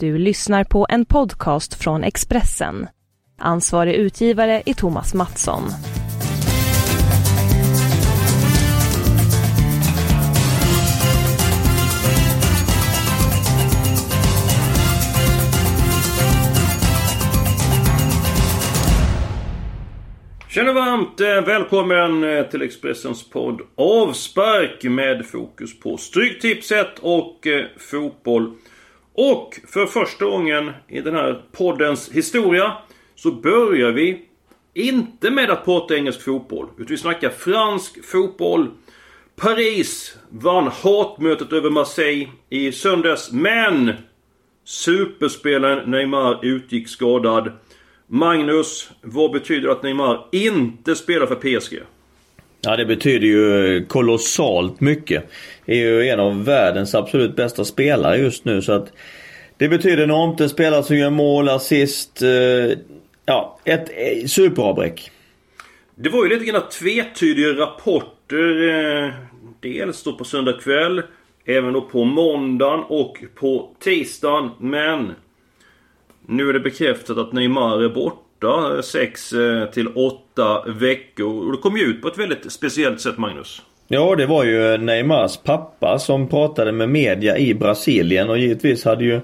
Du lyssnar på en podcast från Expressen. Ansvarig utgivare är Thomas Mattsson. Tjena, varmt eh, välkommen eh, till Expressens podd Avspark med fokus på Stryktipset och eh, fotboll. Och för första gången i den här poddens historia så börjar vi inte med att prata engelsk fotboll. Utan vi snackar fransk fotboll. Paris vann hatmötet över Marseille i söndags. Men superspelaren Neymar utgick skadad. Magnus, vad betyder att Neymar inte spelar för PSG? Ja, det betyder ju kolossalt mycket. Är ju en av världens absolut bästa spelare just nu så att det betyder enormt. En spelare som gör mål, assist. Eh, ja, ett eh, superavbräck. Det var ju lite grann tvetydiga rapporter. Eh, dels då på söndag kväll. Även då på måndagen och på tisdagen. Men nu är det bekräftat att Neymar är borta 6 till 8 veckor. Och det kom ju ut på ett väldigt speciellt sätt Magnus. Ja, det var ju Neymars pappa som pratade med media i Brasilien och givetvis hade ju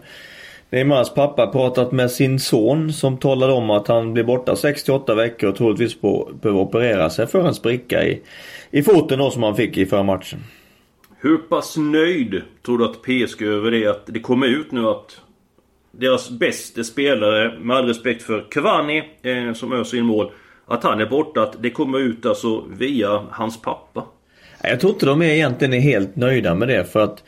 Neymars pappa pratat med sin son som talade om att han blir borta 68 veckor och troligtvis på, behöver operera sig för en spricka i, i foten då som han fick i förra matchen. Hur pass nöjd tror du att PSG över det? Att det kommer ut nu att deras bästa spelare, med all respekt för Cavani eh, som öser in mål, att han är borta. Att det kommer ut alltså via hans pappa. Jag tror inte de är egentligen helt nöjda med det för att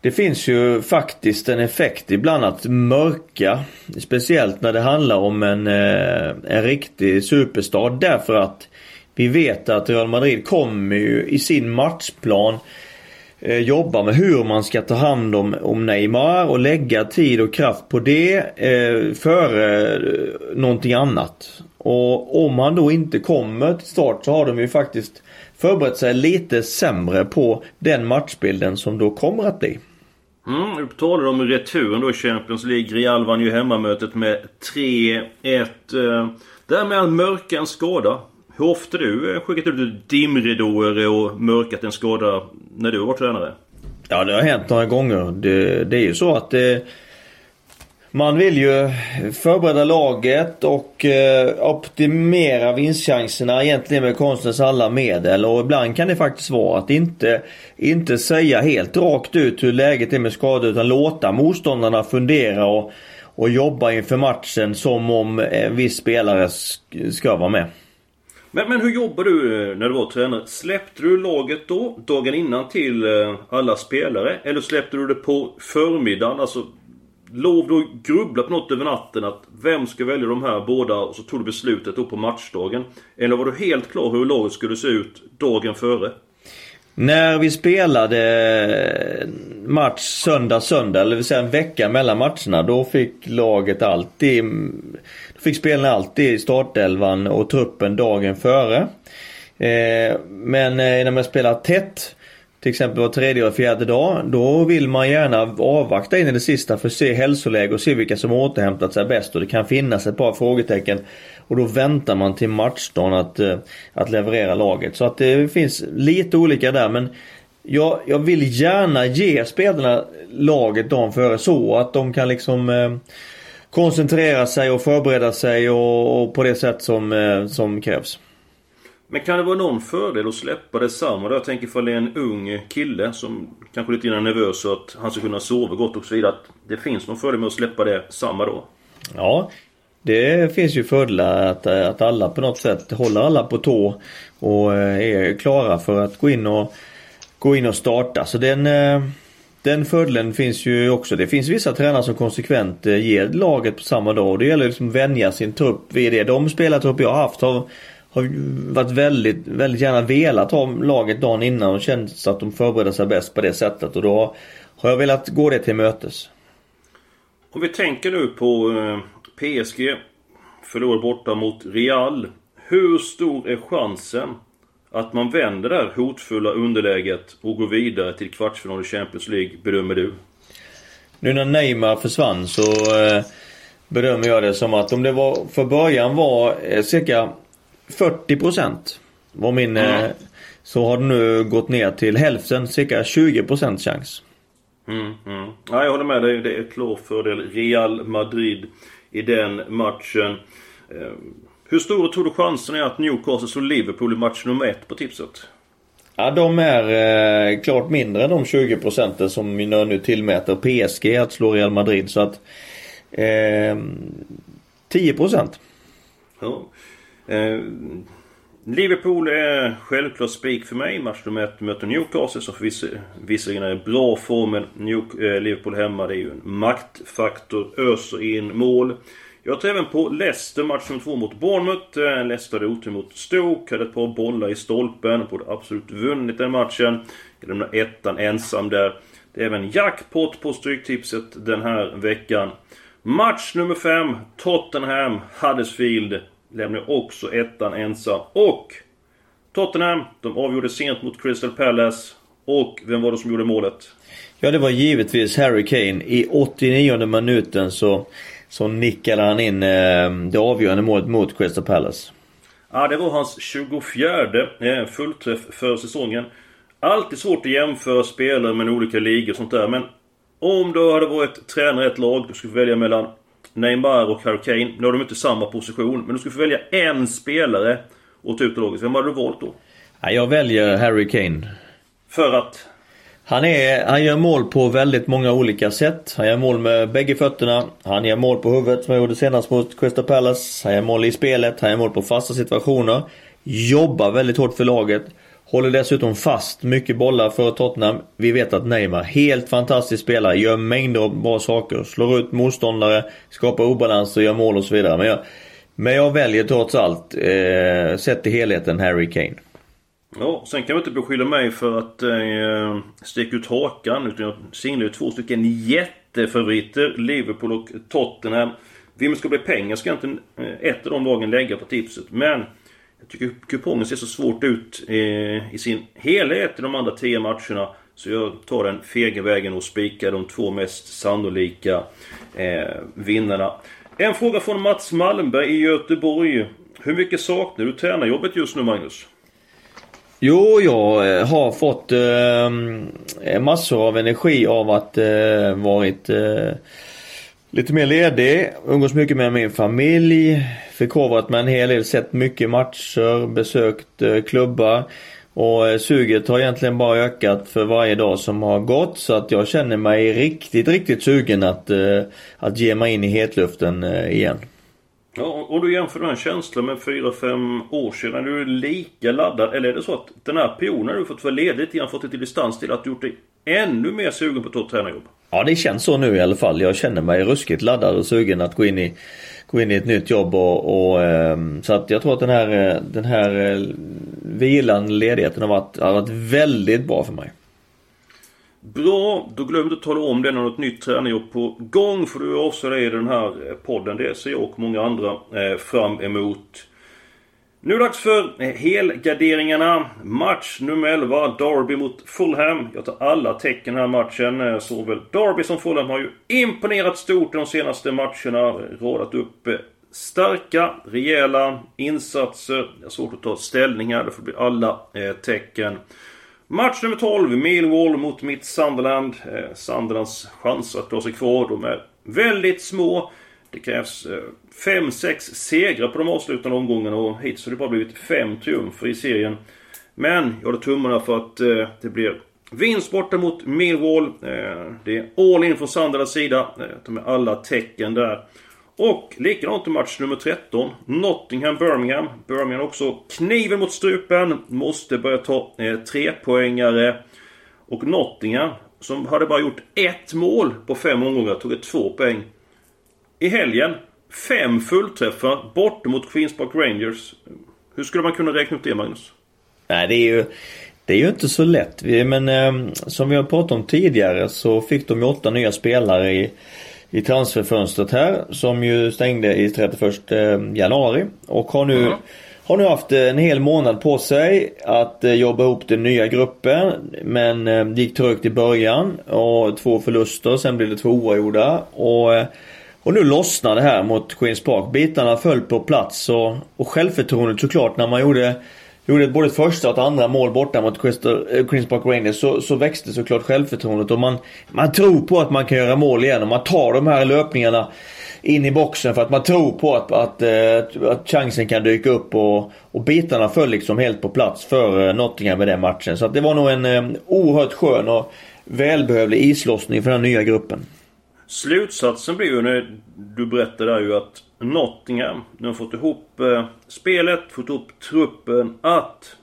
det finns ju faktiskt en effekt ibland att mörka. Speciellt när det handlar om en, eh, en riktig superstad därför att vi vet att Real Madrid kommer ju i sin matchplan eh, jobba med hur man ska ta hand om, om Neymar och lägga tid och kraft på det eh, före eh, någonting annat. Och om han då inte kommer till start så har de ju faktiskt förberett sig lite sämre på den matchbilden som då kommer att bli. Mm, du talar om returen då i Champions League. Real vann ju hemmamötet med 3-1. Eh, därmed mörka en skada. Hur ofta du eh, skickat ut dimridåer och mörkat en skada när du har varit tränare? Ja, det har hänt några gånger. Det, det är ju så att det man vill ju förbereda laget och eh, optimera vinstchanserna egentligen med konstens alla medel. Och ibland kan det faktiskt vara att inte, inte säga helt rakt ut hur läget är med skador utan låta motståndarna fundera och, och jobba inför matchen som om en viss spelare ska vara med. Men, men hur jobbar du eh, när du var tränare? Släppte du laget då, dagen innan till eh, alla spelare? Eller släppte du det på förmiddagen? Alltså lov du grubbla på något över natten att vem ska välja de här båda och så tog du beslutet då på matchdagen? Eller var du helt klar hur laget skulle se ut dagen före? När vi spelade eh, match söndag, söndag, eller vill säga en vecka mellan matcherna. Då fick laget alltid... Fick spelarna alltid startelvan och truppen dagen före. Eh, men eh, när man spelar tätt till exempel var tredje och fjärde dag. Då vill man gärna avvakta in i det sista för att se hälsoläge och se vilka som återhämtat sig bäst. Och det kan finnas ett par frågetecken. Och då väntar man till matchdagen att, eh, att leverera laget. Så att det finns lite olika där men jag, jag vill gärna ge spelarna laget dagen före så att de kan liksom eh, koncentrera sig och förbereda sig och, och på det sätt som, eh, som krävs. Men kan det vara någon fördel att släppa det samma Jag tänker ifall det är en ung kille som kanske är lite grann nervös så att han ska kunna sova gott och så vidare. Att det finns någon fördel med att släppa det samma då? Ja, det finns ju fördelar att, att alla på något sätt håller alla på tå och eh, är klara för att gå in och, gå in och starta. Så den, eh, den fördelen finns ju också. Det finns vissa tränare som konsekvent eh, ger laget på samma dag. Och det gäller liksom att vänja sin trupp vid det. De spelartrupp jag har haft har har varit väldigt, väldigt gärna velat ha laget dagen innan och känt att de förbereder sig bäst på det sättet. Och då har jag velat gå det till mötes. Om vi tänker nu på eh, PSG. Förlorar borta mot Real. Hur stor är chansen att man vänder det här hotfulla underläget och går vidare till kvartsfinal i Champions League, bedömer du? nu när Neymar försvann så eh, bedömer jag det som att om det var för början var eh, cirka 40% var min mm. så har det nu gått ner till hälften, cirka 20% chans. Mm, mm. Ja, jag håller med dig. Det är klar fördel Real Madrid i den matchen. Hur stora tror du chansen är att Newcastle slår Liverpool i match nummer ett på tipset? Ja, de är eh, klart mindre än de 20 procenten som vi nu tillmäter PSG att slå Real Madrid. Så att eh, 10 procent. Ja. Eh, Liverpool är självklart spik för mig. Match nummer ett möter Newcastle som visserligen är i bra form. Men New, eh, Liverpool hemma det är ju en maktfaktor. Öser in mål. Jag tar även på Leicester match nummer två mot Bournemouth. Eh, Leicester hade otur mot Stoke, hade ett par bollar i stolpen. Borde absolut vunnit den matchen. Jag lämnar ettan ensam där. Det är även jackpot på Stryktipset den här veckan. Match nummer 5, Tottenham, Huddersfield. Lämnar också ettan ensam. Och Tottenham, de avgjorde sent mot Crystal Palace. Och vem var det som gjorde målet? Ja, det var givetvis Harry Kane. I 89 minuten så så nickade han in eh, det avgörande målet mot Crystal Palace. Ja, det var hans 24 eh, fullträff för säsongen. Alltid svårt att jämföra spelare med olika ligor och sånt där. Men om du hade varit tränare i ett lag, du skulle få välja mellan Neymar och Harry Kane. Nu har de inte samma position, men du skulle få välja en spelare och ta ut laget. Vem hade du valt då? Ja, jag väljer Harry Kane. För att? Han, är, han gör mål på väldigt många olika sätt. Han gör mål med bägge fötterna. Han gör mål på huvudet som han gjorde senast mot Crystal Palace. Han gör mål i spelet. Han gör mål på fasta situationer. Jobbar väldigt hårt för laget. Håller dessutom fast mycket bollar för Tottenham. Vi vet att Neymar, helt fantastisk spelare, gör mängder av bra saker. Slår ut motståndare, skapar obalans och gör mål och så vidare. Men jag, men jag väljer trots allt, eh, sett till helheten, Harry Kane. Ja, sen kan man inte beskylla mig för att eh, sticka ut hakan. Utan jag singlar ju två stycken jättefavoriter. Liverpool och Tottenham. Vem ska bli pengar ska inte eh, ett av de lagen lägga på tipset. Men jag tycker kupongen ser så svårt ut eh, i sin helhet i de andra tio matcherna. Så jag tar den fega vägen och spikar de två mest sannolika eh, vinnarna. En fråga från Mats Malmberg i Göteborg. Hur mycket saknar du tränarjobbet just nu Magnus? Jo, jag eh, har fått eh, massor av energi av att eh, varit eh, lite mer ledig, umgås mycket med min familj, förkovrat mig en hel del, sett mycket matcher, besökt eh, klubbar. Och eh, suget har egentligen bara ökat för varje dag som har gått så att jag känner mig riktigt, riktigt sugen att, eh, att ge mig in i hetluften eh, igen. Ja, och du jämför den känslan med 4-5 år sedan. Är du lika laddad? Eller är det så att den här perioden du fått vara ledig lite grann, fått lite distans till att du gjort dig ännu mer sugen på att ta ett tränarjobb? Ja, det känns så nu i alla fall. Jag känner mig ruskigt laddad och sugen att gå in i, gå in i ett nytt jobb och, och ehm, så att jag tror att den här, eh, den här eh, vilan, ledigheten har varit, har varit väldigt bra för mig. Bra, då glöm inte att tala om det när något nytt tränarjobb på gång. För du avslöjar det i den här eh, podden. Det ser jag och många andra eh, fram emot. Nu är det dags för eh, helgarderingarna. Match nummer 11, Derby mot Fulham. Jag tar alla tecken den här matchen. Såväl Derby som Fulham har ju imponerat stort de senaste matcherna. Radat upp starka, rejäla insatser. Jag har svårt att ta ställning här, det får bli alla tecken. Match nummer 12, Millwall mot mitt Sunderland. Eh, Sunderlands chanser att ta sig kvar, de är väldigt små. Det krävs 5-6 eh, segrar på de avslutande omgångarna och hittills har det bara blivit 5 triumfer i serien. Men jag håller tummarna för att eh, det blir vinst borta mot Millwall. Eh, det är all in från Sunderlands sida. Eh, de är alla tecken där. Och likadant i match nummer 13. Nottingham-Birmingham. Birmingham också kniven mot strupen. Måste börja ta eh, trepoängare. Och Nottingham, som hade bara gjort ett mål på fem omgångar, tog ett två poäng. I helgen, fem fullträffar borta mot Queens Park Rangers. Hur skulle man kunna räkna ut det, Magnus? Nej, det är ju... Det är ju inte så lätt. Men eh, som vi har pratat om tidigare så fick de åtta nya spelare i i transferfönstret här som ju stängde i 31 eh, januari och har nu mm. har nu haft en hel månad på sig att eh, jobba ihop den nya gruppen. Men eh, det gick trögt i början och två förluster, sen blev det två oavgjorda. Och, eh, och nu lossnade det här mot Queens Park. Bitarna föll på plats och, och självförtroendet såklart när man gjorde gjorde både ett första och ett andra mål borta mot eh, Queens Park Rangers så, så växte såklart självförtroendet och man, man tror på att man kan göra mål igen och man tar de här löpningarna in i boxen för att man tror på att, att, att, att chansen kan dyka upp och, och bitarna föll liksom helt på plats för eh, Nottingham med den matchen. Så att det var nog en um, oerhört skön och välbehövlig islossning för den nya gruppen. Slutsatsen blir ju när du berättar där ju att Nottingham, de har fått ihop eh, spelet, fått ihop truppen, att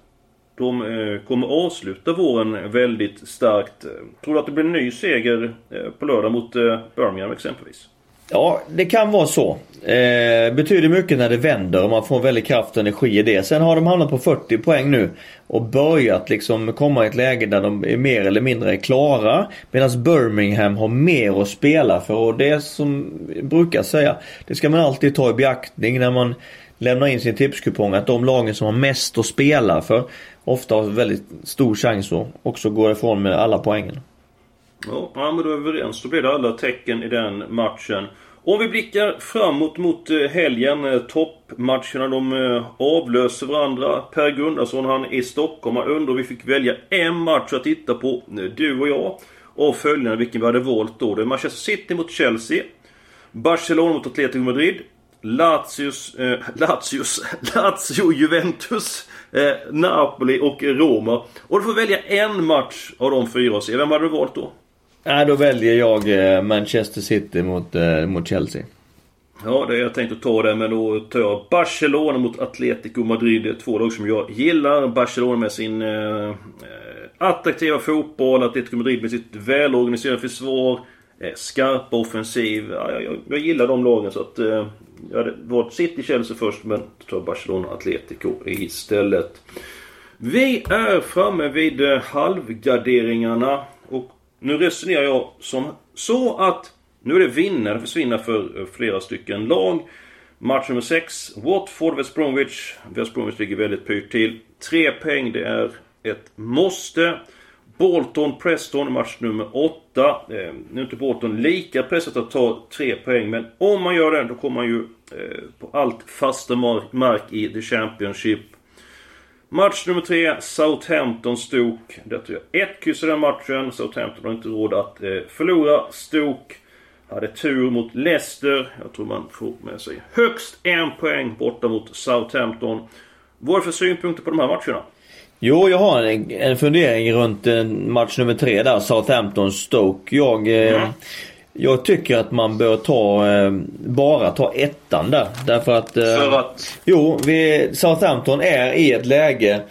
de eh, kommer avsluta våren väldigt starkt. Tror du att det blir en ny seger eh, på lördag mot eh, Birmingham exempelvis? Ja, det kan vara så. Eh, betyder mycket när det vänder och man får väldigt kraft och energi i det. Sen har de hamnat på 40 poäng nu och börjat liksom komma i ett läge där de är mer eller mindre klara. Medan Birmingham har mer att spela för och det som brukar säga, det ska man alltid ta i beaktning när man lämnar in sin tipskupong att de lagen som har mest att spela för ofta har väldigt stor chans att också gå ifrån med alla poängen. Ja, men då är vi överens. Då blir det alla tecken i den matchen. Om vi blickar framåt mot eh, helgen. Eh, toppmatcherna de eh, avlöser varandra. Per Gunnarsson han är i Stockholm. Han undrar om vi fick välja en match att titta på, du och jag. Och följande vilken vi hade valt då. Det är Manchester City mot Chelsea. Barcelona mot Atletico Madrid. Lazios, eh, Lazios, Lazio, Juventus, eh, Napoli och Roma. Och du får välja en match av de fyra och se. Vem hade du valt då? Nej, då väljer jag eh, Manchester City mot, eh, mot Chelsea. Ja, det jag tänkte ta det, men då tar jag Barcelona mot Atletico Madrid. Det är två lag som jag gillar. Barcelona med sin eh, eh, attraktiva fotboll, Atletico Madrid med sitt välorganiserade försvar, eh, skarpa offensiv. Ja, jag, jag, gillar de lagen så att... Eh, jag hade valt City, Chelsea först, men tar Barcelona, Atletico istället. Vi är framme vid eh, halvgarderingarna. Och nu resonerar jag som så att nu är det vinnare försvinna för eh, flera stycken lag. Match nummer 6, Watford, West Bromwich. West Bromwich ligger väldigt pyrt till. Tre poäng, det är ett måste. Bolton, Preston, match nummer 8. Eh, nu är inte Bolton lika pressat att ta tre poäng, men om man gör det, då kommer man ju eh, på allt fasta mark i The Championship. Match nummer tre, Southampton-Stoke. Tog jag ett kryss i den matchen. Southampton har inte råd att eh, förlora. Stoke hade tur mot Leicester. Jag tror man får med sig högst en poäng borta mot Southampton. Vad är det för synpunkter på de här matcherna? Jo, jag har en, en fundering runt eh, match nummer tre där, Southampton-Stoke. Jag... Eh, mm. Jag tycker att man bör ta, eh, bara ta ettan där. Därför att... Eh, För att? Jo, vi, Southampton är i ett läge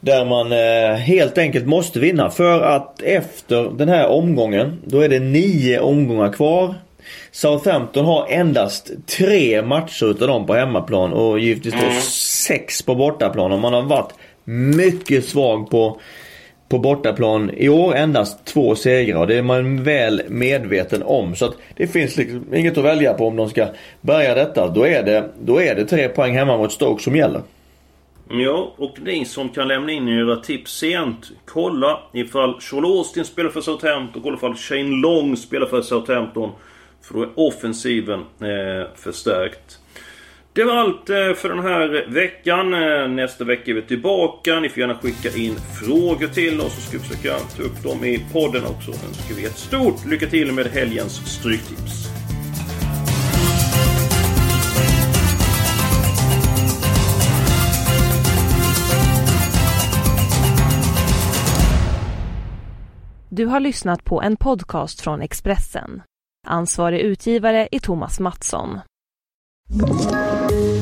där man eh, helt enkelt måste vinna. För att efter den här omgången, då är det nio omgångar kvar. Southampton har endast tre matcher utav dem på hemmaplan och givetvis då mm. sex på bortaplan. Och man har varit mycket svag på på bortaplan i år endast två segrar. Det är man väl medveten om. Så att det finns liksom inget att välja på om de ska börja detta. Då är det, då är det tre poäng hemma mot Stoke som gäller. Mm, ja, och ni som kan lämna in era tips sent. Kolla ifall Charles Austin spelar för Southampton. Kolla ifall Shane Long spelar för Southampton. För då är offensiven eh, förstärkt. Det var allt eh, för den här veckan. Eh, nästa vecka är vi tillbaka. Ni får gärna skicka in frågor till oss så ska vi försöka ta upp dem i podden också. Nu ska vi ett stort lycka till med helgens Stryktips. Du har lyssnat på en podcast från Expressen. Ansvarig utgivare är Thomas Mattsson.